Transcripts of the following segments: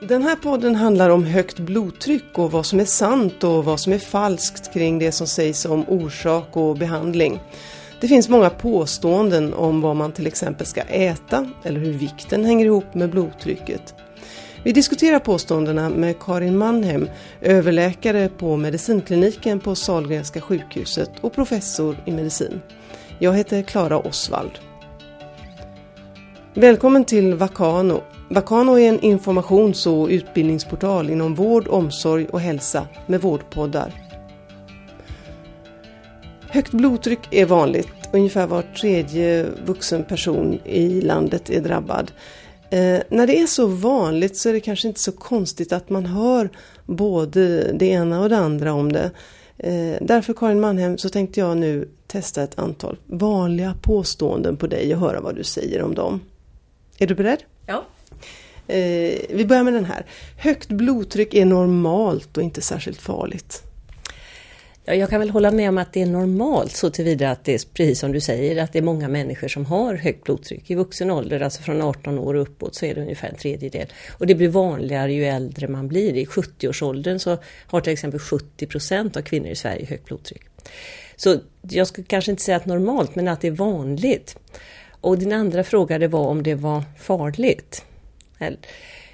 Den här podden handlar om högt blodtryck och vad som är sant och vad som är falskt kring det som sägs om orsak och behandling. Det finns många påståenden om vad man till exempel ska äta eller hur vikten hänger ihop med blodtrycket. Vi diskuterar påståendena med Karin Mannhem, överläkare på medicinkliniken på Sahlgrenska sjukhuset och professor i medicin. Jag heter Klara Osvald. Välkommen till Vakano. Vakano är en informations och utbildningsportal inom vård, omsorg och hälsa med vårdpoddar. Högt blodtryck är vanligt. Ungefär var tredje vuxen person i landet är drabbad. Eh, när det är så vanligt så är det kanske inte så konstigt att man hör både det ena och det andra om det. Eh, därför Karin Mannhem så tänkte jag nu testa ett antal vanliga påståenden på dig och höra vad du säger om dem. Är du beredd? Ja. Eh, vi börjar med den här. Högt blodtryck är normalt och inte särskilt farligt. Ja, jag kan väl hålla med om att det är normalt så tillvida att det är precis som du säger att det är många människor som har högt blodtryck. I vuxen ålder, alltså från 18 år och uppåt, så är det ungefär en tredjedel. Och det blir vanligare ju äldre man blir. I 70-årsåldern så har till exempel 70 procent av kvinnor i Sverige högt blodtryck. Så jag skulle kanske inte säga att normalt, men att det är vanligt. Och din andra fråga det var om det var farligt.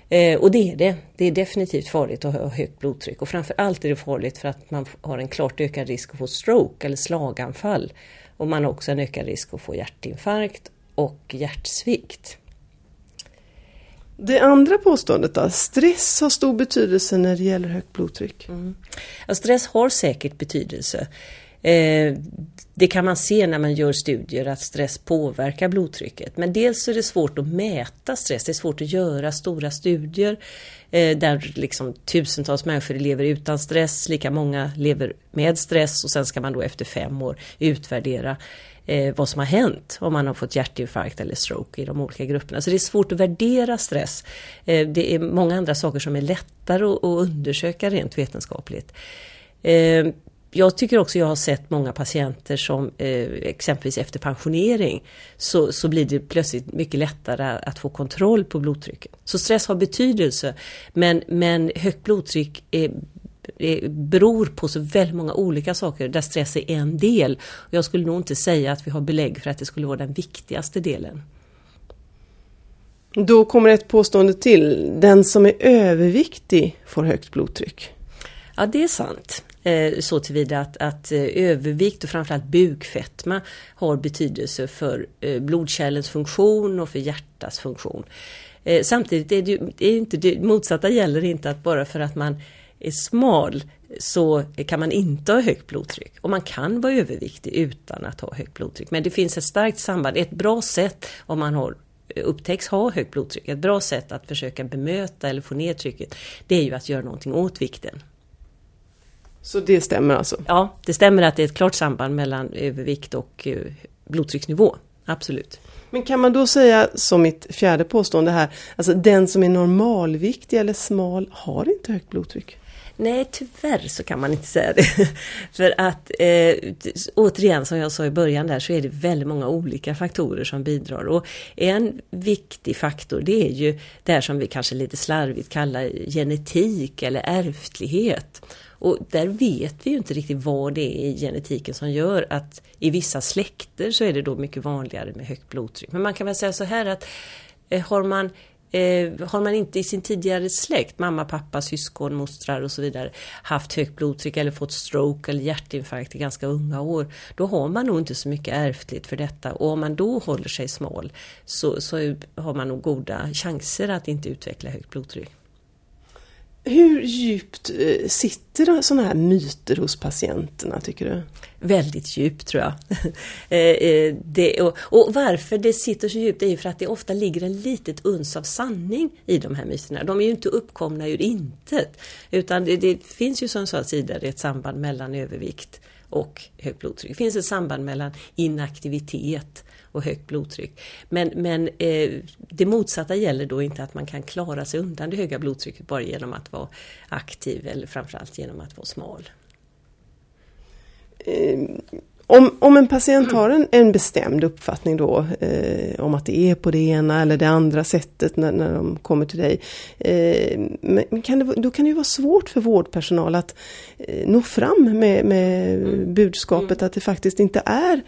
Eh, och det är det. Det är definitivt farligt att ha högt blodtryck och framför allt är det farligt för att man har en klart ökad risk att få stroke eller slaganfall. Och man har också en ökad risk att få hjärtinfarkt och hjärtsvikt. Det andra påståendet då? Stress har stor betydelse när det gäller högt blodtryck. Mm. Ja, stress har säkert betydelse. Eh, det kan man se när man gör studier att stress påverkar blodtrycket. Men dels är det svårt att mäta stress, det är svårt att göra stora studier eh, där liksom tusentals människor lever utan stress, lika många lever med stress och sen ska man då efter fem år utvärdera eh, vad som har hänt om man har fått hjärtinfarkt eller stroke i de olika grupperna. Så det är svårt att värdera stress. Eh, det är många andra saker som är lättare att, undersöka rent vetenskapligt eh, jag tycker också jag har sett många patienter som eh, exempelvis efter pensionering så, så blir det plötsligt mycket lättare att få kontroll på blodtrycket. Så stress har betydelse men, men högt blodtryck är, är, beror på så väldigt många olika saker där stress är en del. Jag skulle nog inte säga att vi har belägg för att det skulle vara den viktigaste delen. Då kommer ett påstående till. Den som är överviktig får högt blodtryck. Ja, det är sant. Eh, så tillvida att, att eh, övervikt och framförallt bukfetma har betydelse för eh, blodkärlens funktion och för hjärtats funktion. Samtidigt är det, ju, är inte det motsatta gäller inte att bara för att man är smal så kan man inte ha högt blodtryck. Och man kan vara överviktig utan att ha högt blodtryck. Men det finns ett starkt samband. Ett bra sätt om man har upptäcks ha högt blodtryck, ett bra sätt att försöka bemöta eller få ner trycket, det är ju att göra någonting åt vikten. Så det stämmer alltså? Ja, det stämmer att det är ett klart samband mellan övervikt och eh, blodtrycksnivå. Absolut. Men kan man då säga som mitt fjärde påstående här, alltså den som är normalviktig eller smal har inte högt blodtryck? Nej, tyvärr så kan man inte säga det. För att eh, återigen som jag sa i början där så är det väldigt många olika faktorer som bidrar. Och en viktig faktor det är ju det här som vi kanske lite slarvigt kallar genetik eller ärftlighet. Och där vet vi ju inte riktigt vad det är i genetiken som gör att i vissa släkter så är det då mycket vanligare med högt blodtryck. Men man kan väl säga så här att eh, har man Eh, har man inte i sin tidigare släkt, mamma, pappa, syskon, mostrar och så vidare, haft högt blodtryck eller fått stroke eller hjärtinfarkt i ganska unga år, då har man nog inte så mycket ärftligt för detta. Och om man då håller sig smal så, så har man nog goda chanser att inte utveckla högt blodtryck. Hur djupt eh, sitter sådana här myter hos patienterna tycker du? Väldigt djupt tror jag. Eh, eh, det, och, och, varför det sitter så djupt är ju för att det ofta ligger en litet uns av sanning i de här myterna. De är ju inte uppkomna ur intet. Utan det, det finns ju som sagt tidigare ett samband mellan övervikt och högt blodtryck. Det finns ett samband mellan inaktivitet och högt blodtryck. Men, men eh, det motsatta gäller då inte att man kan klara sig undan det höga blodtrycket bara genom att vara aktiv eller framförallt genom att vara smal. Eh, Om, om en patient har en, en bestämd uppfattning då eh, om att det är på det ena eller det andra sättet när, när de kommer till dig. Eh, men kan det, då kan det ju vara svårt för vårdpersonal att eh, nå fram med, med mm. budskapet mm. att det faktiskt inte är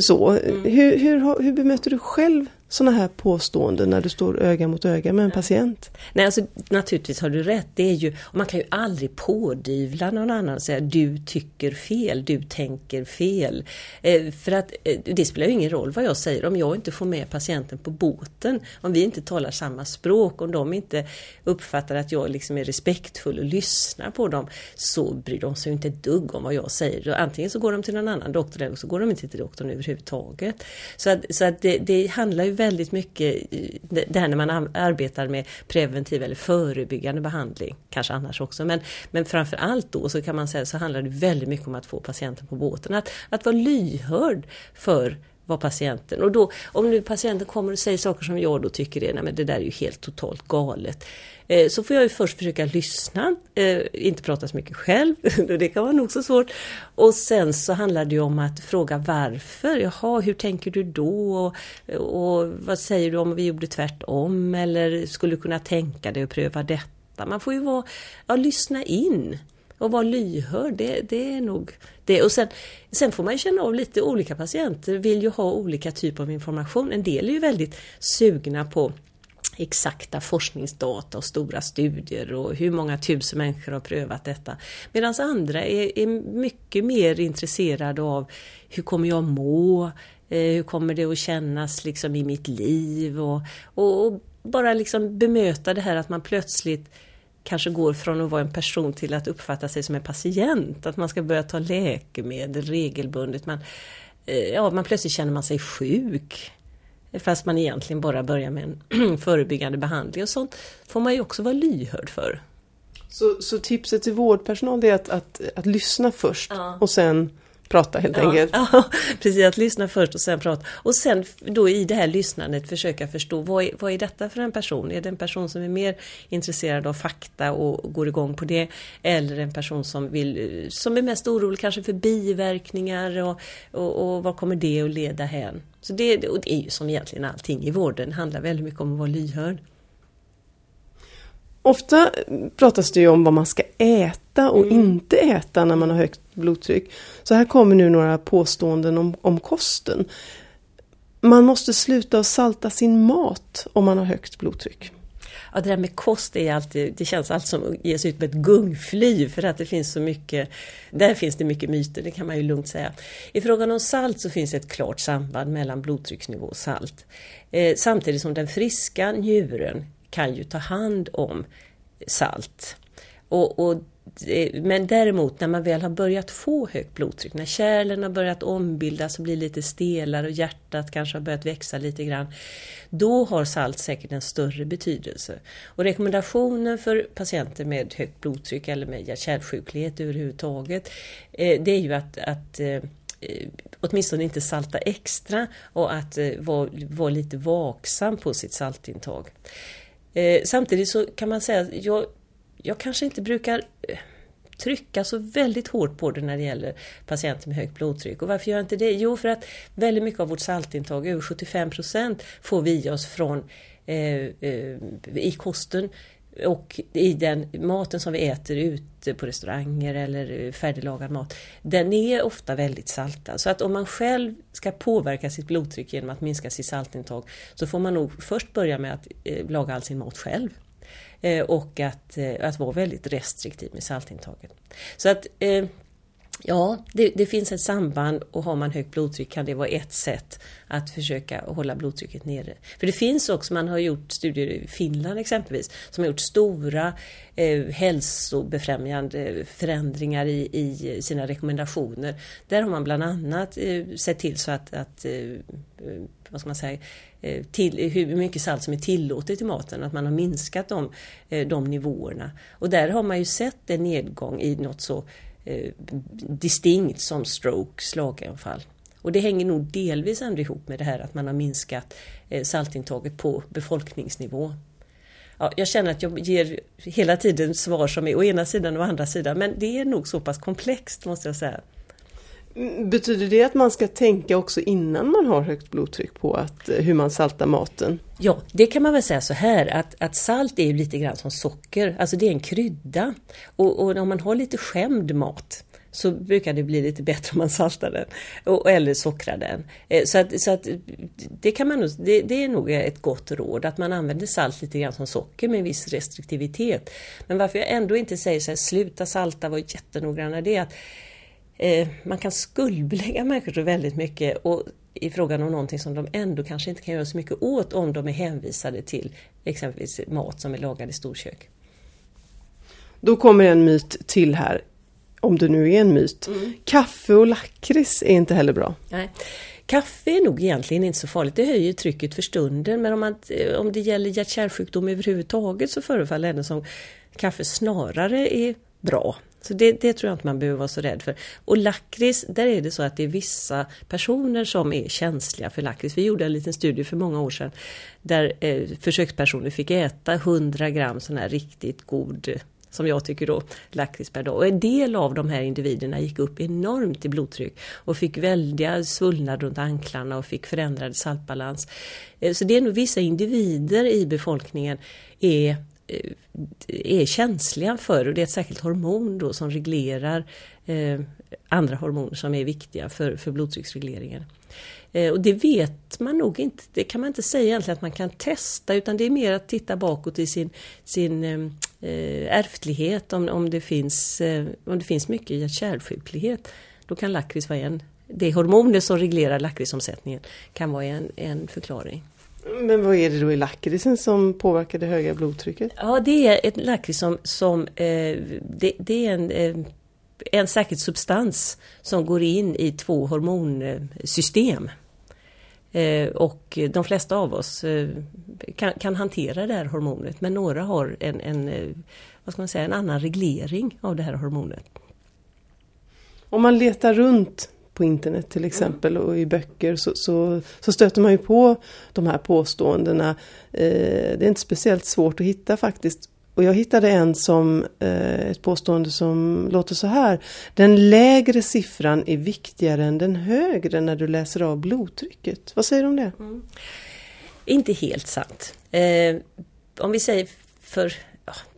så. Mm. Hur, hur, hur bemöter du själv sådana här påståenden när du står öga mot öga med en patient? Nej, alltså naturligtvis har du rätt. Det är ju, man kan ju aldrig pådyvla någon annan och säga du tycker fel, du tänker fel. Eh, för att eh, det spelar ju ingen roll vad jag säger om jag inte får med patienten på båten, om vi inte talar samma språk, om de inte uppfattar att jag liksom är respektfull och lyssnar på dem, så bryr de sig inte ett dugg om vad jag säger. Antingen så går de till någon annan doktor eller så går de inte till doktorn överhuvudtaget. Så att, så att det, det handlar ju väldigt mycket det här när man arbetar med preventiv eller förebyggande behandling, kanske annars också, men, men framför allt då så kan man säga så handlar det väldigt mycket om att få patienten på båten, att, att vara lyhörd för vad patienten, och då om nu patienten kommer och säger saker som jag då tycker är, nej men det där är ju helt totalt galet. Eh, så får jag ju först försöka lyssna, eh, inte prata så mycket själv, det kan vara nog så svårt. Och sen så handlar det ju om att fråga varför, jaha hur tänker du då? Och, och vad säger du om vi gjorde tvärtom? Eller skulle du kunna tänka dig att pröva detta? Man får ju vara, ja, lyssna in och vara lyhörd, det, det är nog det. Och sen, sen får man ju känna av lite olika patienter vill ju ha olika typer av information. En del är ju väldigt sugna på exakta forskningsdata och stora studier och hur många tusen människor har prövat detta. Medan andra är, är mycket mer intresserade av hur kommer jag må? Eh, hur kommer det att kännas liksom i mitt liv? Och, och, och bara liksom bemöta det här att man plötsligt kanske går från att vara en person till att uppfatta sig som en patient. Att man ska börja ta läkemedel regelbundet. Man, eh, ja, man plötsligt känner man sig sjuk. Fast man egentligen bara börjar med en förebyggande behandling och sånt får man ju också vara lyhörd för. Så, så tipset till vårdpersonal är att, att, att lyssna först ja. och sen prata helt ja, enkelt. Ja, precis, att lyssna först och sen prata. Och sen då i det här lyssnandet försöka förstå vad är, vad är detta för en person? Är det en person som är mer intresserad av fakta och går igång på det? Eller en person som, vill, som är mest orolig kanske för biverkningar och, och, och vad kommer det att leda hän? Så det, och det är ju som egentligen allting i vården, handlar väldigt mycket om att vara lyhörd. Ofta pratas det ju om vad man ska äta och mm. inte äta när man har högt blodtryck. Så här kommer nu några påståenden om, om kosten. Man måste sluta att salta sin mat om man har högt blodtryck. Ja, det där med kost är alltid, det känns alltid som att ge sig ut med ett gungfly för att det finns så mycket, där finns det mycket myter, det kan man ju lugnt säga. I frågan om salt så finns ett klart samband mellan blodtrycksnivå och salt. Eh, samtidigt som den friska njuren kan ju ta hand om salt. Och, och, eh, men däremot när man väl har börjat få högt blodtryck, när kärlen har börjat ombildas och bli lite stelare och hjärtat kanske har börjat växa lite grann, då har salt säkert en större betydelse. Och rekommendationen för patienter med högt blodtryck eller med hjärt-kärlsjuklighet överhuvudtaget, eh, det är ju att, att eh, åtminstone inte salta extra och att vara, vara lite vaksam på sitt saltintag. Eh, samtidigt så kan man säga att jag, jag kanske inte brukar eh, trycka så väldigt hårt på det när det gäller patienter med högt blodtryck. Och varför gör jag inte det? Jo, för att väldigt mycket av vårt saltintag, över 75 procent, får vi i oss från eh, eh, i kosten och i den maten som vi äter på restauranger eller eh, färdiglagad mat, den är ofta väldigt saltad. Så att om man själv ska påverka sitt blodtryck genom att minska sitt saltintag så får man nog först börja med att eh, laga all sin mat själv. Eh, och att, att vara väldigt restriktiv med saltintaget. Så att Ja, det, det, finns ett samband och har man högt blodtryck kan det vara ett sätt att försöka hålla blodtrycket nere. För det finns också, man har gjort studier i Finland exempelvis, som har gjort stora eh, hälsobefrämjande förändringar i, i, sina rekommendationer. Där har man bland annat eh, sett till så att, att eh, eh vad ska man säga, eh, till, hur mycket salt som är tillåtet i maten, att man har minskat de, eh, de nivåerna. Och där har man ju sett en nedgång i något så eh, distinkt som stroke, slaganfall. Och det hänger nog delvis ändå ihop med det här att man har minskat eh, saltintaget på befolkningsnivå. Ja, jag känner att jag ger hela tiden svar som är å ena sidan och å andra sidan men det är nog så pass komplext måste jag säga. Mm, betyder det att man ska tänka också innan man har högt blodtryck på att, eh, hur man saltar maten? Ja, det kan man väl säga så här att, att salt är ju lite grann som socker, alltså det är en krydda. Och, och om man har lite skämd mat så brukar det bli lite bättre om man saltar den och, eller sockrar den. Eh, så att, så att det, kan man, det, det är nog ett gott råd att man använder salt lite grann som socker med en viss restriktivitet. Men varför jag ändå inte säger så här, sluta salta, var jättenoggranna, det är att eh, man kan skuldbelägga människor väldigt mycket och i frågan om någonting som de ändå kanske inte kan göra så mycket åt om de är hänvisade till exempelvis mat som är lagad i storkök. Då kommer en myt till här, om det nu är en myt. Mm. Kaffe och lakrits är inte heller bra. Nej. Kaffe är nog egentligen inte så farligt, det höjer trycket för stunden men om, man, om det gäller hjärt-kärlsjukdom överhuvudtaget så förefaller det som kaffe snarare är bra. Så det, det, tror jag inte man behöver vara så rädd för. Och lakrits, där är det så att det är vissa personer som är känsliga för lakrits. Vi gjorde en liten studie för många år sedan där eh, försökspersoner fick äta 100 gram sån här riktigt god som jag tycker då, lakrits per dag. Och en del av de här individerna gick upp enormt i blodtryck och fick väldiga svullnader runt anklarna och fick förändrad saltbalans. Eh, så det är nog vissa individer i befolkningen är Eh, är känsliga för och det är ett särskilt hormon då som reglerar eh, andra hormoner som är viktiga för, för blodtrycksregleringen. Eh, och det vet man nog inte, det kan man inte säga egentligen att man kan testa utan det är mer att titta bakåt i sin, sin eh, ärftlighet om, om, det finns, eh, om det finns mycket hjärt-kärlsjuklighet. Då kan lakrits vara en, det hormonet som reglerar lakritsomsättningen kan vara en, en förklaring. Men vad är det då i lakritsen som påverkar det höga blodtrycket? Ja, det är ett lakrits som, som eh, det, det, är en, eh, en särskild substans som går in i två hormonsystem. Eh, och de flesta av oss eh, kan, kan, hantera det här hormonet men några har en, en, eh, vad ska man säga, en annan reglering av det här hormonet. Om man letar runt på internet till exempel och i böcker så, så, så stöter man ju på de här påståendena. Eh, det är inte speciellt svårt att hitta faktiskt. Och jag hittade en som, eh, ett påstående som låter så här. Den lägre siffran är viktigare än den högre när du läser av blodtrycket. Vad säger du om det? Mm. Inte helt sant. Eh, om vi säger för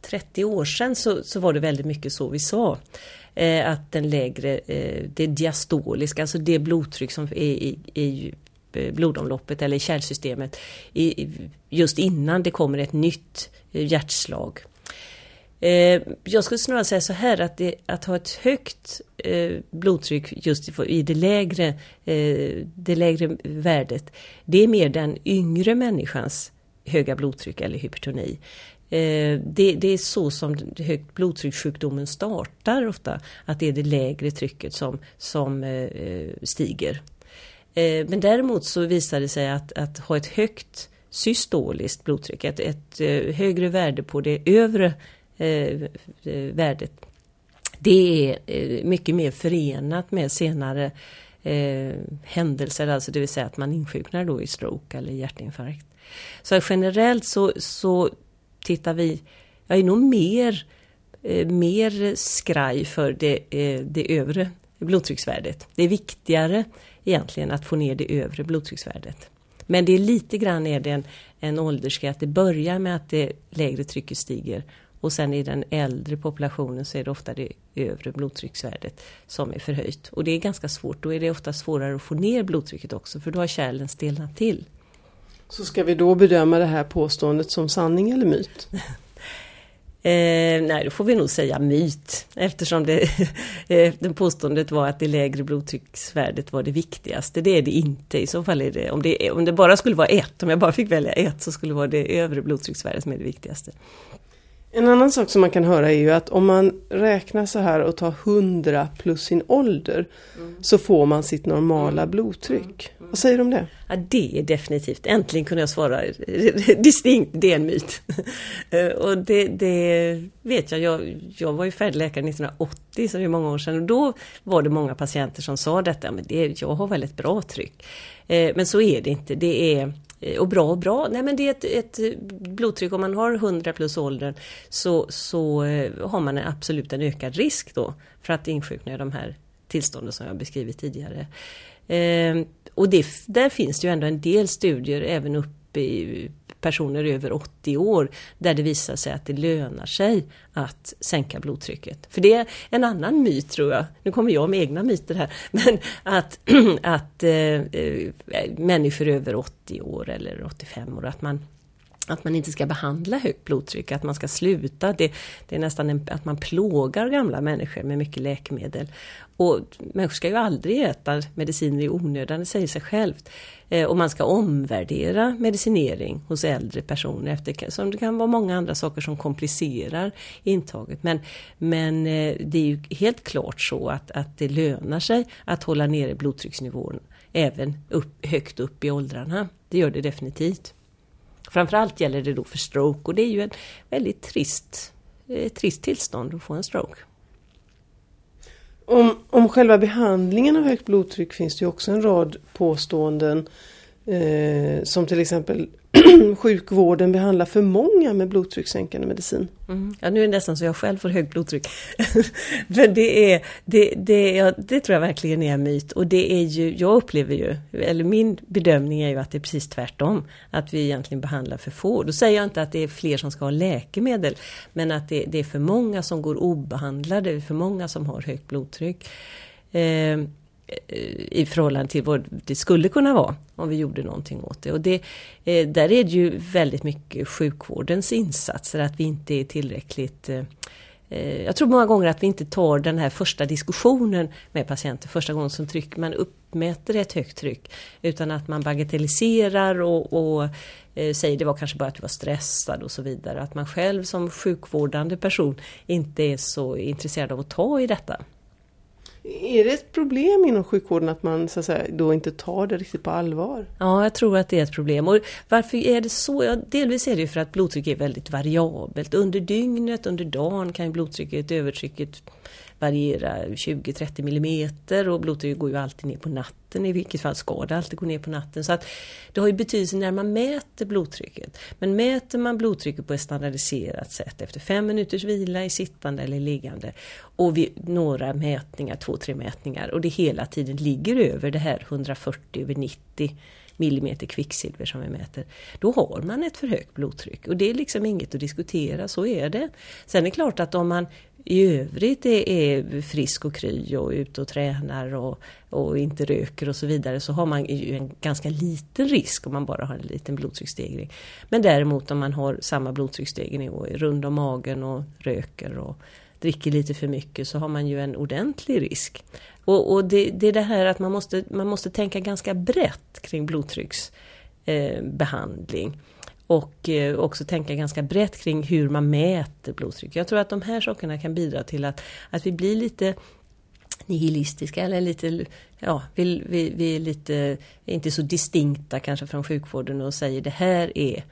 30 år sedan så, så var det väldigt mycket så vi sa. Eh, att den lägre, eh, det diastoliska, alltså det blodtryck som är i, i eh, blodomloppet eller i kärlsystemet i, just innan det kommer ett nytt eh, hjärtslag. Eh, jag skulle snarare säga så här att, det, att ha ett högt blodtryck just i det lägre, det lägre värdet, det är mer den yngre människans höga blodtryck eller hypertoni. Eh, det, det, är så som högt blodtryckssjukdomen startar ofta, att det är det lägre trycket som, som eh, eh, stiger. Men däremot så visar det sig att, att ha ett högt systoliskt blodtryck, ett, ett högre värde på det övre värdet, det är mycket mer förenat med senare eh, händelser, alltså det vill säga att man insjuknar då i stroke eller hjärtinfarkt. Så generellt så, så tittar vi, jag är nog mer, eh, mer skraj för det, eh, det övre blodtrycksvärdet. Det är viktigare egentligen att få ner det övre blodtrycksvärdet. Men det är lite grann är det en, en åldersgrej, att det börjar med att det lägre trycket stiger och sen i den äldre populationen så är det ofta det övre blodtrycksvärdet som är förhöjt. Och det är ganska svårt, då är det ofta svårare att få ner blodtrycket också för då har kärlen stelnat till. Så ska vi då bedöma det här påståendet som sanning eller myt? Eh, nej, då får vi nog säga myt eftersom det, eh, det påståendet var att det lägre blodtrycksvärdet var det viktigaste. Det är det inte. I så fall är det om, det, om det bara skulle vara ett, om jag bara fick välja ett, så skulle det vara det övre blodtrycksvärdet som är det viktigaste. En annan sak som man kan höra är ju att om man räknar så här och tar 100 plus sin ålder mm. så får man sitt normala mm. blodtryck. Vad säger du om det? Ja, det är definitivt, äntligen kunde jag svara distinkt, det är en myt. Eh, och det, det, vet jag, jag, jag var ju färdigläkare 1980, så det är många år sedan, och då var det många patienter som sa detta, men det, jag har väldigt bra tryck. Eh, men så är det inte, det är eh, och bra och bra, nej men det är ett, ett blodtryck, om man har 100 plus åldern så, så har man absolut en ökad risk då för att insjukna i de här tillstånden som jag beskrivit tidigare. Ehm, och det, där finns det ju ändå en del studier även uppe i personer över 80 år där det visar sig att det lönar sig att sänka blodtrycket. För det är en annan myt tror jag, nu kommer jag med egna myter här, men att, att äh, människor över 80 år eller 85 år, att man att man inte ska behandla högt blodtryck, att man ska sluta. Det, det är nästan en, att man plågar gamla människor med mycket läkemedel. Och människor ska ju aldrig äta mediciner i onödan, det säger sig självt. Eh, och man ska omvärdera medicinering hos äldre personer, efter, som det kan vara många andra saker som komplicerar intaget. Men, men eh, det är ju helt klart så att, att det lönar sig att hålla nere blodtrycksnivån även upp, högt upp i åldrarna. Det gör det definitivt. Framförallt gäller det då för stroke och det är ju en väldigt trist, eh, trist tillstånd att få en stroke. Om, om själva behandlingen av högt blodtryck finns det ju också en rad påståenden. Eh, som till exempel sjukvården behandlar för många med blodtryckssänkande medicin. Mm. Ja, nu är det nästan så jag själv får högt blodtryck. Men det, är, det, det, ja, det tror jag verkligen är en myt. Och det är ju, jag upplever ju, eller min bedömning är ju att det är precis tvärtom. Att vi egentligen behandlar för få. Då säger jag inte att det är fler som ska ha läkemedel. Men att det, det är för många som går obehandlade, för många som har högt blodtryck. Eh, Eh, i förhållande till vad det skulle kunna vara om vi gjorde någonting åt det. Och det, eh, där är det ju väldigt mycket sjukvårdens insatser, att vi inte är tillräckligt eh, jag tror många gånger att vi inte tar den här första diskussionen med patienter, första gången som tryck, man uppmäter ett högt tryck. Utan att man bagatelliserar och, och eh, säger det var kanske bara att du var stressad och så vidare. Att man själv som sjukvårdande person inte är så intresserad av att ta i detta. Är det ett problem inom sjukvården att man så att säga, då inte tar det riktigt på allvar? Ja, jag tror att det är ett problem. Och varför är det så? Ja, delvis är det för att blodtrycket är väldigt variabelt. Under dygnet, under dagen kan blodtrycket, övertrycket variera 20-30 millimeter och blodtrycket går ju alltid ner på natten. I vilket fall ska det alltid gå ner på natten. Så att det har ju betydelse när man mäter blodtrycket. Men mäter man blodtrycket på ett standardiserat sätt efter fem minuters vila i sittande eller liggande och vid några mätningar, två, tre mätningar och det hela tiden ligger över det här 140 över 90 millimeter kvicksilver som vi mäter, då har man ett för högt blodtryck. Och det är liksom inget att diskutera, så är det. Sen är det klart att om man i övrigt är, är frisk och kry och ute och tränar och, och inte röker och så vidare så har man ju en ganska liten risk om man bara har en liten blodtrycksstegring. Men däremot om man har samma blodtrycksstegring och är rund om magen och röker och dricker lite för mycket så har man ju en ordentlig risk. Och, och det, det, är det här att man måste, man måste tänka ganska brett kring blodtrycksbehandling. Eh, och eh, också tänka ganska brett kring hur man mäter blodtryck. Jag tror att de här sakerna kan bidra till att, att vi blir lite nihilistiska eller lite, ja, vi, vi, vi är lite, inte så distinkta kanske från sjukvården och säger det här är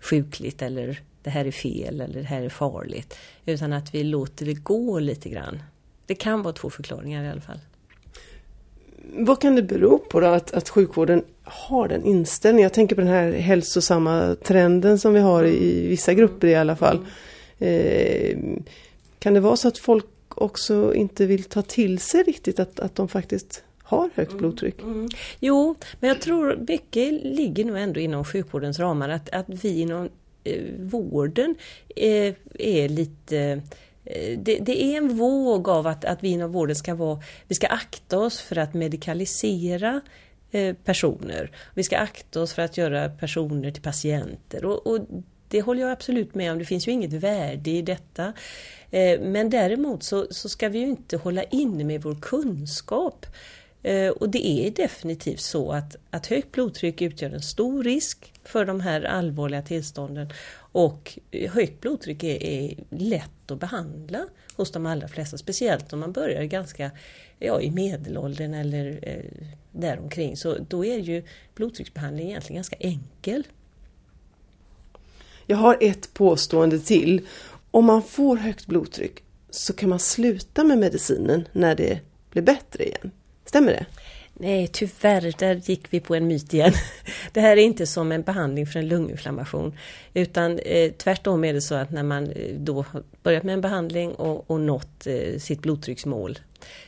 sjukligt eller det här är fel eller det här är farligt. Utan att vi låter det gå lite grann. Det kan vara två förklaringar i alla fall. Vad kan det bero på då att, att sjukvården har den inställningen? Jag tänker på den här hälsosamma trenden som vi har i vissa grupper i alla fall. Eh, kan det vara så att folk också inte vill ta till sig riktigt att, att de faktiskt har högt mm, blodtryck? Mm, mm. Jo, men jag tror mycket ligger nog ändå inom sjukvårdens ramar. Att, att vi inom eh, vården eh, är lite Eh, Eh, det, det, är en våg av att, att vi inom vården ska vara, vi ska akta oss för att medikalisera eh, personer. Vi ska akta oss för att göra personer till patienter. Och, och, det håller jag absolut med om, det finns ju inget värde i detta. Eh, men däremot så, så ska vi ju inte hålla inne med vår kunskap. Och det är definitivt så att, att högt blodtryck utgör en stor risk för de här allvarliga tillstånden och högt blodtryck är, är, lätt att behandla hos de allra flesta, speciellt om man börjar ganska ja, i medelåldern eller eh, däromkring. Så då är ju blodtrycksbehandling egentligen ganska enkel. Jag har ett påstående till. Om man får högt blodtryck så kan man sluta med medicinen när det blir bättre igen. Stämmer det? Nej, tyvärr, där gick vi på en myt igen. Det här är inte som en behandling för en lunginflammation. Utan eh, tvärtom är det så att när man eh, då har börjat med en behandling och, och nått eh, sitt blodtrycksmål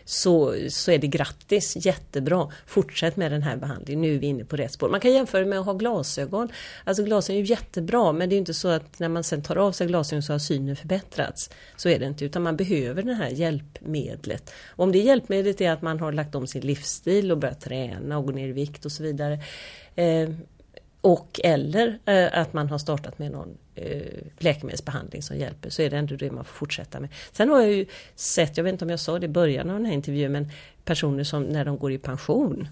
så, så är det grattis, jättebra. Fortsätt med den här behandlingen, nu är vi inne på rätt spår. Man kan jämföra med att ha glasögon. Alltså glasögon är ju jättebra men det är inte så att när man sen tar av sig glasögon så har synen förbättrats. Så är det inte utan man behöver det här hjälpmedlet. Och om det hjälpmedlet är att man har lagt om sin livsstil och börjat träna och gå ner i vikt och så vidare. Eh, och eller eh, att man har startat med någon eh, läkemedelsbehandling som hjälper så är det ändå det man får fortsätta med. Sen har jag ju sett, jag vet inte om jag sa det i början av den här intervjun, men personer som när de går i pension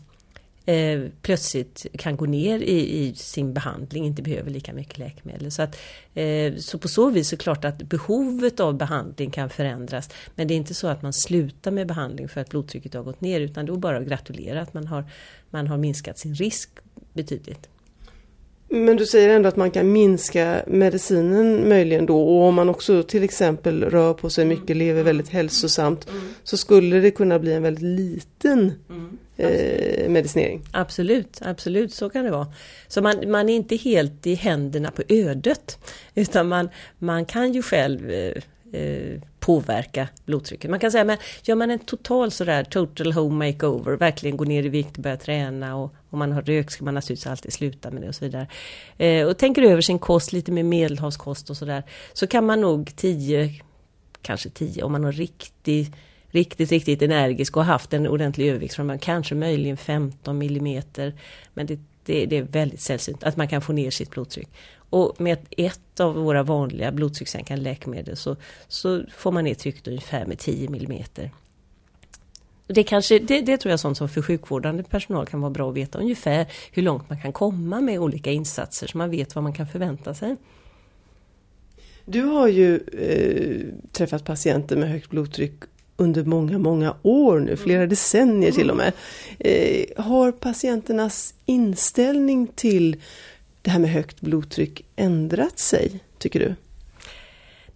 eh, plötsligt kan gå ner i, i, sin behandling, inte behöver lika mycket läkemedel. Så, att, eh, så på så vis är det klart att behovet av behandling kan förändras. Men det är inte så att man slutar med behandling för att blodtrycket har gått ner utan då bara att gratulera att man har, man har minskat sin risk betydligt. Men du säger ändå att man kan minska medicinen möjligen då och om man också till exempel rör på sig mycket, lever väldigt hälsosamt mm. så skulle det kunna bli en väldigt liten mm. eh, medicinering. Absolut, absolut så kan det vara. Så man, man är inte helt i händerna på ödet utan man, man kan ju själv eh, eh påverka blodtrycket. Man kan säga, men gör man en total sådär total home makeover, verkligen gå ner i vikt, börja träna och om man har rök ska man naturligtvis alltid sluta med det och så vidare. Eh, och tänker över sin kost, lite mer medelhavskost och sådär, så kan man nog 10, kanske 10 om man har riktigt riktigt, riktigt energisk och haft en ordentlig övervikt från man kanske möjligen 15 millimeter. Men det, det, det, är väldigt sällsynt att man kan få ner sitt blodtryck. Och med ett av våra vanliga blodtryckssänkande läkemedel så, så får man ner trycket ungefär med 10 millimeter. Det, kanske, det, det tror jag är sånt som för sjukvårdande personal kan vara bra att veta ungefär hur långt man kan komma med olika insatser så man vet vad man kan förvänta sig. Du har ju eh, träffat patienter med högt blodtryck under många, många år nu, flera decennier till och med. Eh, har patienternas inställning till det här med högt blodtryck ändrat sig, tycker du?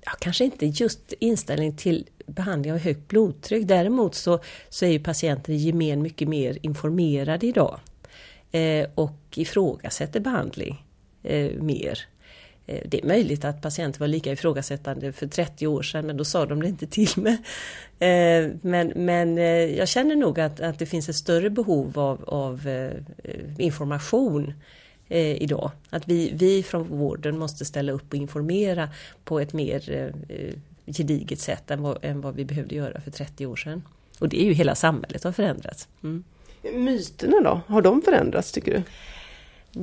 Ja, kanske inte just inställning till behandling av högt blodtryck. Däremot så, så är ju patienter i gemen mycket mer informerade idag. Eh, och ifrågasätter behandling eh, mer. Eh, det är möjligt att patienter var lika ifrågasättande för 30 år sedan men då sa de det inte till mig. Eh, men, men eh, jag känner nog att, att det finns ett större behov av, av eh, information eh, idag. Att vi, vi från vården måste ställa upp och informera på ett mer eh, gediget sätt än vad, än vad vi behövde göra för 30 år sedan. Och det är ju hela samhället har förändrats. Mm. Myterna då, har de förändrats tycker du?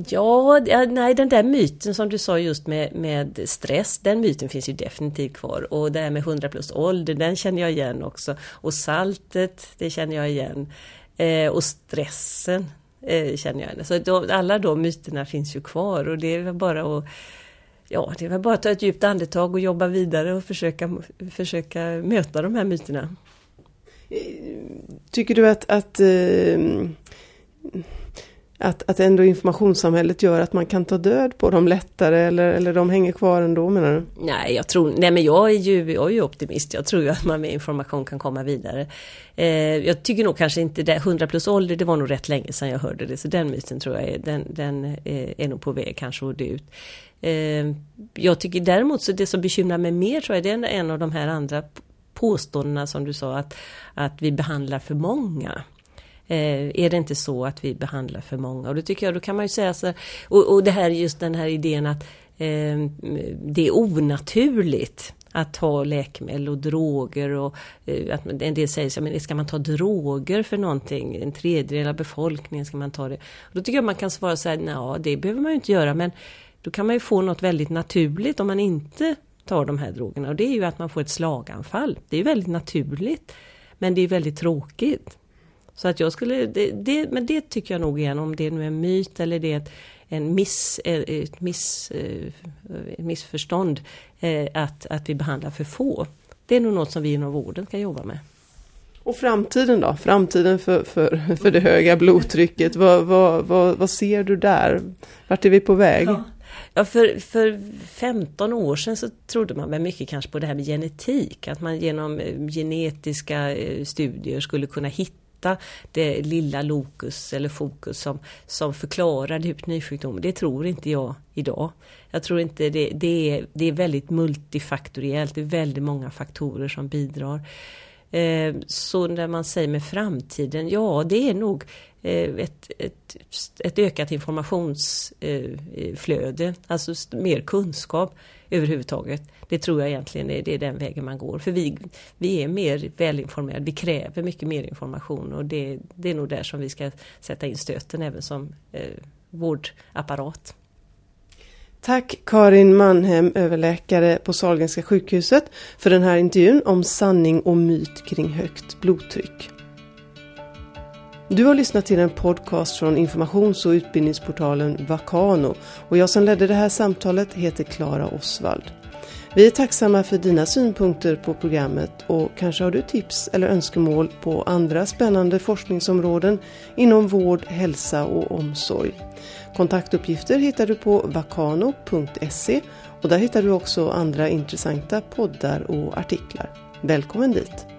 Ja, nej den där myten som du sa just med, med stress, den myten finns ju definitivt kvar. Och det här med 100 plus ålder, den känner jag igen också. Och saltet, det känner jag igen. Eh, och stressen, eh, känner jag. Så då, alla de myterna finns ju kvar och det är väl bara att Ja, det är väl bara att ta ett djupt andetag och jobba vidare och försöka, försöka möta de här myterna. Eh, tycker du att, att eh, att, att ändå informationssamhället gör att man kan ta död på dem lättare eller, eller de hänger kvar ändå menar du? Nej, jag tror, nej men jag är ju, jag är ju optimist. Jag tror ju att man med information kan komma vidare. Eh, jag tycker nog kanske inte det, 100 plus ålder, det var nog rätt länge sedan jag hörde det. Så den myten tror jag är, den, den är, är nog på väg kanske att dö ut. Eh, jag tycker däremot så det som bekymrar mig mer tror jag det är en av de här andra påståendena som du sa att, att vi behandlar för många. Eh, är det inte så att vi behandlar för många? Och då tycker jag, då kan man ju säga så och, och det här just den här idén att eh, det är onaturligt att ta läkemedel och droger och eh, att en del säger så men ska man ta droger för någonting? En tredjedel av befolkningen ska man ta det? Och då tycker jag man kan svara så här, ja det behöver man ju inte göra men då kan man ju få något väldigt naturligt om man inte tar de här drogerna och det är ju att man får ett slaganfall. Det är ju väldigt naturligt men det är väldigt tråkigt. Så att jag skulle, det, det, men det tycker jag nog igen, om det nu är en myt eller det är ett, en miss, ett miss, ett eh, missförstånd eh, att, att vi behandlar för få. Det är nog något som vi inom vården kan jobba med. Och framtiden då? Framtiden för, för, för det höga blodtrycket. Vad, vad, vad, vad ser du där? Vart är vi på väg? Ja. Ja, för, för 15 år sedan så trodde man väl mycket kanske på det här med genetik. Att man genom eh, genetiska studier skulle kunna hitta hitta det lilla lokus eller fokus som, som förklarar hypotonyrsjukdomen. Det tror inte jag idag. Jag tror inte det, det, är, det är väldigt multifaktoriellt, det är väldigt många faktorer som bidrar. Eh, så när man säger med framtiden, ja det är nog eh, ett, ett, ett ökat informationsflöde, alltså mer kunskap överhuvudtaget. Det tror jag egentligen är, det är den vägen man går. För vi, vi är mer välinformerade, vi kräver mycket mer information och det, det är nog där som vi ska sätta in stöten även som eh, vårdapparat. Tack Karin Mannhem, överläkare på Sahlgrenska sjukhuset, för den här intervjun om sanning och myt kring högt blodtryck. Du har lyssnat till en podcast från informations och utbildningsportalen Vakano och jag som ledde det här samtalet heter Klara Osvald. Vi är tacksamma för dina synpunkter på programmet och kanske har du tips eller önskemål på andra spännande forskningsområden inom vård, hälsa och omsorg. Kontaktuppgifter hittar du på vakano.se och där hittar du också andra intressanta poddar och artiklar. Välkommen dit!